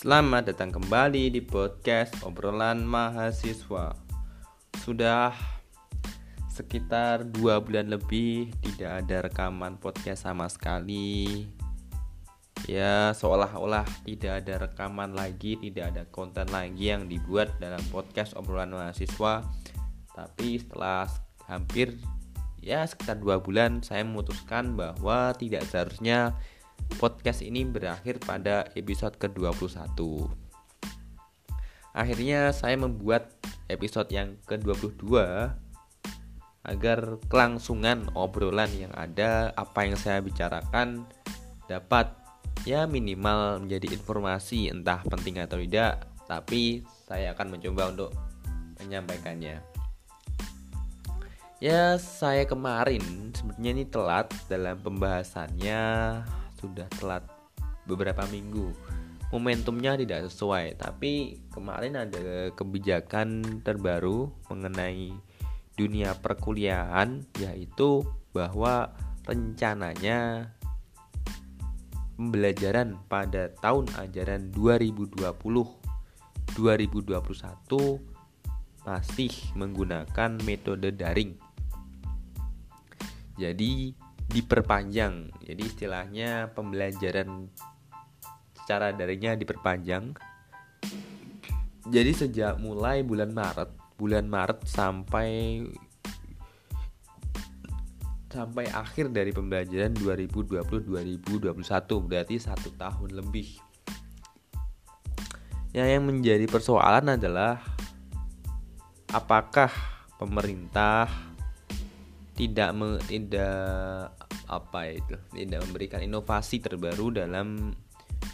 Selamat datang kembali di podcast obrolan mahasiswa. Sudah sekitar dua bulan lebih tidak ada rekaman podcast sama sekali. Ya seolah-olah tidak ada rekaman lagi, tidak ada konten lagi yang dibuat dalam podcast obrolan mahasiswa. Tapi setelah hampir ya sekitar dua bulan saya memutuskan bahwa tidak seharusnya podcast ini berakhir pada episode ke-21. Akhirnya saya membuat episode yang ke-22 agar kelangsungan obrolan yang ada, apa yang saya bicarakan dapat ya minimal menjadi informasi entah penting atau tidak, tapi saya akan mencoba untuk menyampaikannya. Ya, saya kemarin sebenarnya ini telat dalam pembahasannya sudah telat beberapa minggu momentumnya tidak sesuai tapi kemarin ada kebijakan terbaru mengenai dunia perkuliahan yaitu bahwa rencananya pembelajaran pada tahun ajaran 2020 2021 masih menggunakan metode daring. Jadi diperpanjang. Jadi istilahnya pembelajaran secara daringnya diperpanjang. Jadi sejak mulai bulan Maret, bulan Maret sampai sampai akhir dari pembelajaran 2020-2021 berarti satu tahun lebih. Ya, yang menjadi persoalan adalah apakah pemerintah tidak me, tidak apa itu? Tidak memberikan inovasi terbaru dalam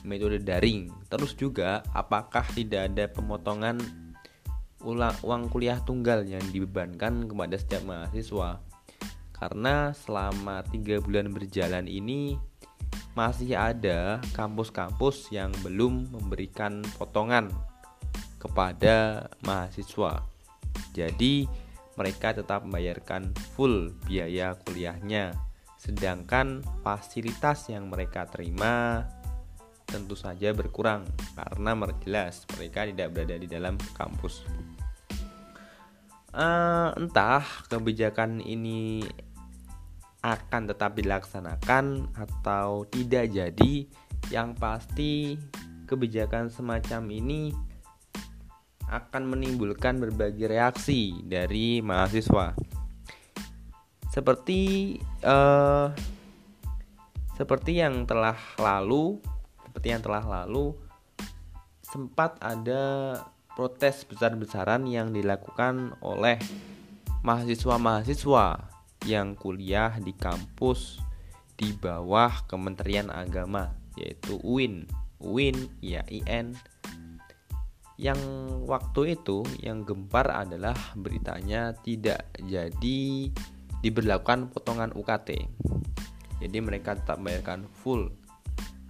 metode daring. Terus juga apakah tidak ada pemotongan uang kuliah tunggal yang dibebankan kepada setiap mahasiswa? Karena selama tiga bulan berjalan ini masih ada kampus-kampus yang belum memberikan potongan kepada mahasiswa. Jadi mereka tetap membayarkan full biaya kuliahnya. Sedangkan fasilitas yang mereka terima tentu saja berkurang karena jelas mereka tidak berada di dalam kampus. Uh, entah kebijakan ini akan tetap dilaksanakan atau tidak jadi, yang pasti kebijakan semacam ini akan menimbulkan berbagai reaksi dari mahasiswa. Seperti uh, seperti yang telah lalu, seperti yang telah lalu sempat ada protes besar-besaran yang dilakukan oleh mahasiswa-mahasiswa yang kuliah di kampus di bawah Kementerian Agama yaitu UIN. UIN ya IN yang waktu itu yang gempar adalah beritanya tidak jadi diberlakukan potongan UKT. Jadi mereka tetap bayarkan full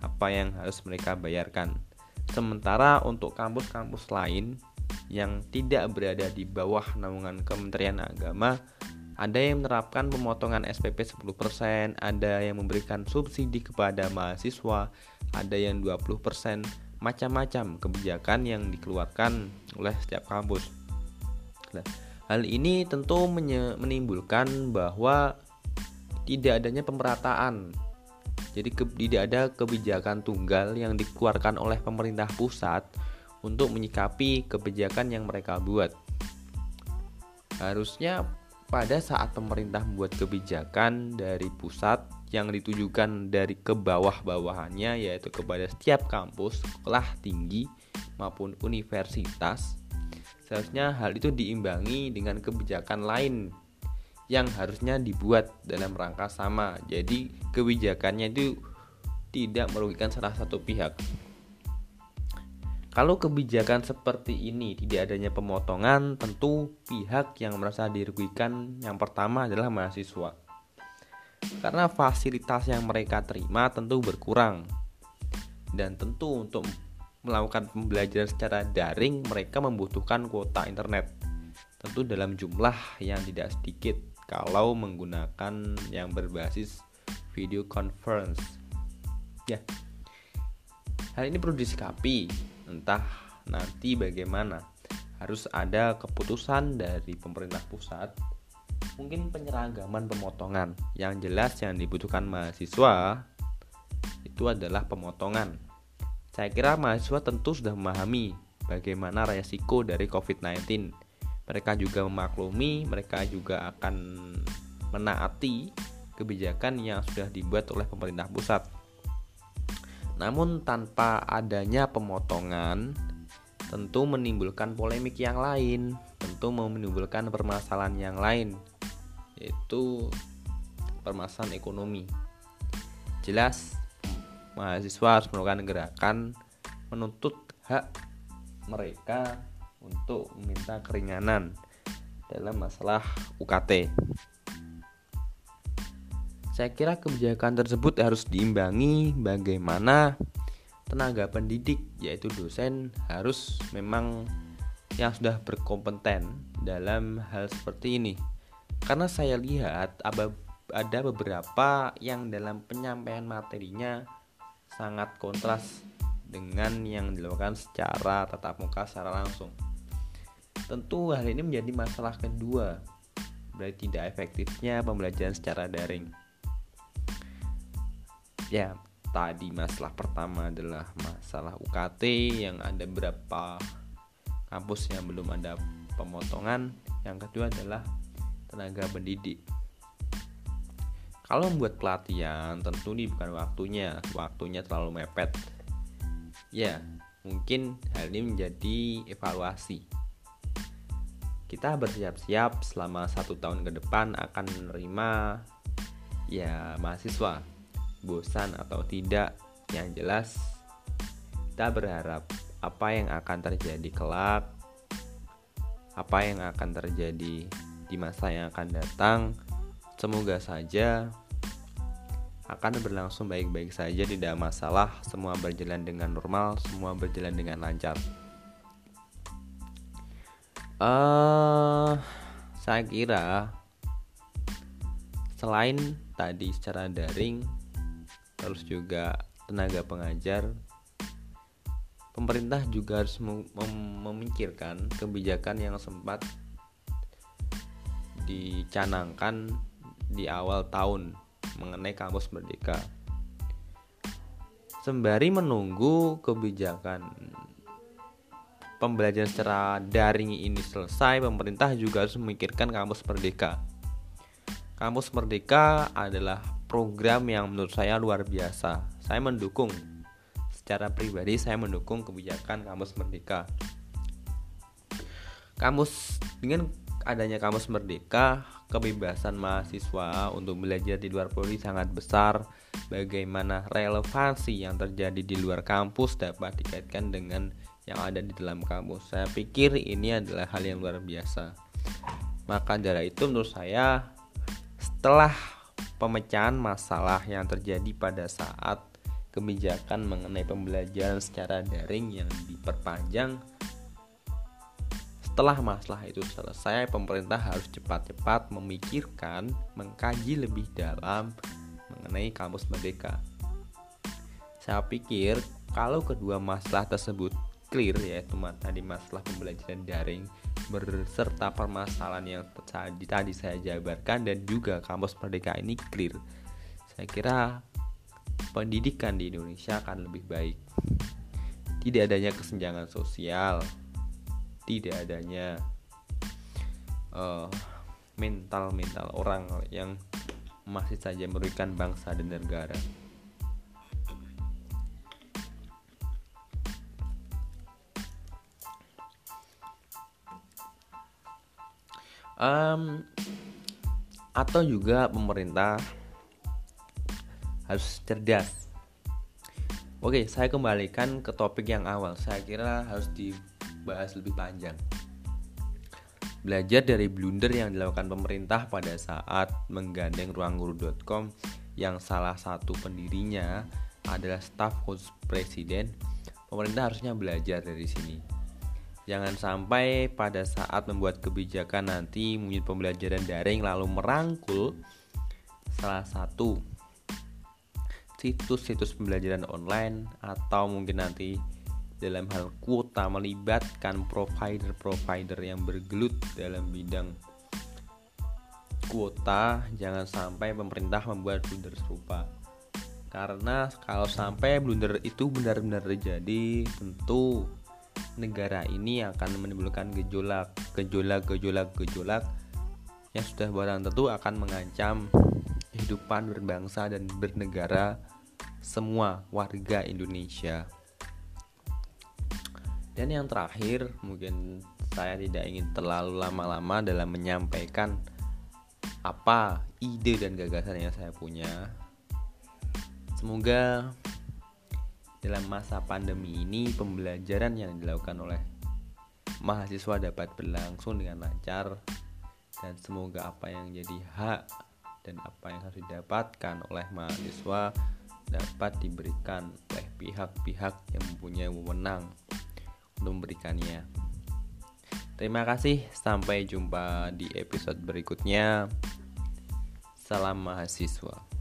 apa yang harus mereka bayarkan. Sementara untuk kampus-kampus lain yang tidak berada di bawah naungan Kementerian Agama ada yang menerapkan pemotongan SPP 10%, ada yang memberikan subsidi kepada mahasiswa, ada yang 20%, macam-macam kebijakan yang dikeluarkan oleh setiap kampus. Nah, hal ini tentu menimbulkan bahwa tidak adanya pemerataan. Jadi tidak ada kebijakan tunggal yang dikeluarkan oleh pemerintah pusat untuk menyikapi kebijakan yang mereka buat. Harusnya pada saat pemerintah membuat kebijakan dari pusat yang ditujukan dari ke bawah-bawahannya yaitu kepada setiap kampus, sekolah tinggi maupun universitas. Seharusnya hal itu diimbangi dengan kebijakan lain yang harusnya dibuat dalam rangka sama. Jadi kebijakannya itu tidak merugikan salah satu pihak. Kalau kebijakan seperti ini tidak adanya pemotongan, tentu pihak yang merasa dirugikan yang pertama adalah mahasiswa karena fasilitas yang mereka terima tentu berkurang dan tentu untuk melakukan pembelajaran secara daring mereka membutuhkan kuota internet. Tentu dalam jumlah yang tidak sedikit kalau menggunakan yang berbasis video conference. Ya. Hal ini perlu disikapi entah nanti bagaimana. Harus ada keputusan dari pemerintah pusat mungkin penyeragaman pemotongan. Yang jelas yang dibutuhkan mahasiswa itu adalah pemotongan saya kira mahasiswa tentu sudah memahami bagaimana resiko dari COVID-19 mereka juga memaklumi mereka juga akan menaati kebijakan yang sudah dibuat oleh pemerintah pusat namun tanpa adanya pemotongan tentu menimbulkan polemik yang lain, tentu menimbulkan permasalahan yang lain yaitu permasalahan ekonomi. Jelas mahasiswa harus melakukan gerakan menuntut hak mereka untuk meminta keringanan dalam masalah UKT. Saya kira kebijakan tersebut harus diimbangi bagaimana tenaga pendidik yaitu dosen harus memang yang sudah berkompeten dalam hal seperti ini. Karena saya lihat ada beberapa yang dalam penyampaian materinya sangat kontras dengan yang dilakukan secara tatap muka secara langsung. Tentu hal ini menjadi masalah kedua, berarti tidak efektifnya pembelajaran secara daring. Ya tadi masalah pertama adalah masalah UKT yang ada beberapa kampus yang belum ada pemotongan. Yang kedua adalah tenaga pendidik kalau membuat pelatihan tentu ini bukan waktunya. Waktunya terlalu mepet. Ya mungkin hal ini menjadi evaluasi. Kita bersiap-siap selama satu tahun ke depan akan menerima ya mahasiswa. Bosan atau tidak yang jelas kita berharap apa yang akan terjadi kelak apa yang akan terjadi di masa yang akan datang semoga saja akan berlangsung baik-baik saja tidak masalah. Semua berjalan dengan normal semua berjalan dengan lancar. Uh, saya kira selain tadi secara daring terus juga tenaga pengajar pemerintah juga harus mem memikirkan kebijakan yang sempat dicanangkan di awal tahun mengenai kampus merdeka sembari menunggu kebijakan pembelajaran secara daring ini selesai pemerintah juga harus memikirkan kampus merdeka kampus merdeka adalah program yang menurut saya luar biasa. Saya mendukung secara pribadi saya mendukung kebijakan kampus merdeka. Kampus dengan adanya kampus merdeka, kebebasan mahasiswa untuk belajar di luar prodi sangat besar. Bagaimana relevansi yang terjadi di luar kampus dapat dikaitkan dengan yang ada di dalam kampus. Saya pikir ini adalah hal yang luar biasa. Maka dari itu menurut saya setelah pemecahan masalah yang terjadi pada saat kebijakan mengenai pembelajaran secara daring yang diperpanjang setelah masalah itu selesai, pemerintah harus cepat-cepat memikirkan, mengkaji lebih dalam mengenai kampus merdeka. Saya pikir kalau kedua masalah tersebut clear yaitu tadi masalah pembelajaran daring berserta permasalahan yang tadi, tadi saya jabarkan dan juga kampus merdeka ini clear saya kira pendidikan di Indonesia akan lebih baik tidak adanya kesenjangan sosial tidak adanya uh, mental-mental orang yang masih saja merugikan bangsa dan negara um, atau juga pemerintah harus cerdas. Oke, saya kembalikan ke topik yang awal. Saya kira harus dibahas lebih panjang. Belajar dari blunder yang dilakukan pemerintah pada saat menggandeng ruangguru.com yang salah satu pendirinya adalah staf khusus presiden, pemerintah harusnya belajar dari sini. Jangan sampai pada saat membuat kebijakan nanti unit pembelajaran daring lalu merangkul salah satu situs-situs pembelajaran online atau mungkin nanti dalam hal kuota melibatkan provider-provider yang bergelut dalam bidang kuota jangan sampai pemerintah membuat blunder serupa. Karena kalau sampai blunder itu benar-benar terjadi tentu negara ini akan menimbulkan gejolak gejolak gejolak gejolak yang sudah barang tentu akan mengancam kehidupan berbangsa dan bernegara semua warga Indonesia dan yang terakhir, mungkin saya tidak ingin terlalu lama-lama dalam menyampaikan apa ide dan gagasan yang saya punya. Semoga dalam masa pandemi ini pembelajaran yang dilakukan oleh mahasiswa dapat berlangsung dengan lancar dan semoga apa yang jadi hak dan apa yang harus didapatkan oleh mahasiswa dapat diberikan oleh pihak-pihak yang mempunyai wewenang memberikannya. Terima kasih, sampai jumpa di episode berikutnya. Salam mahasiswa.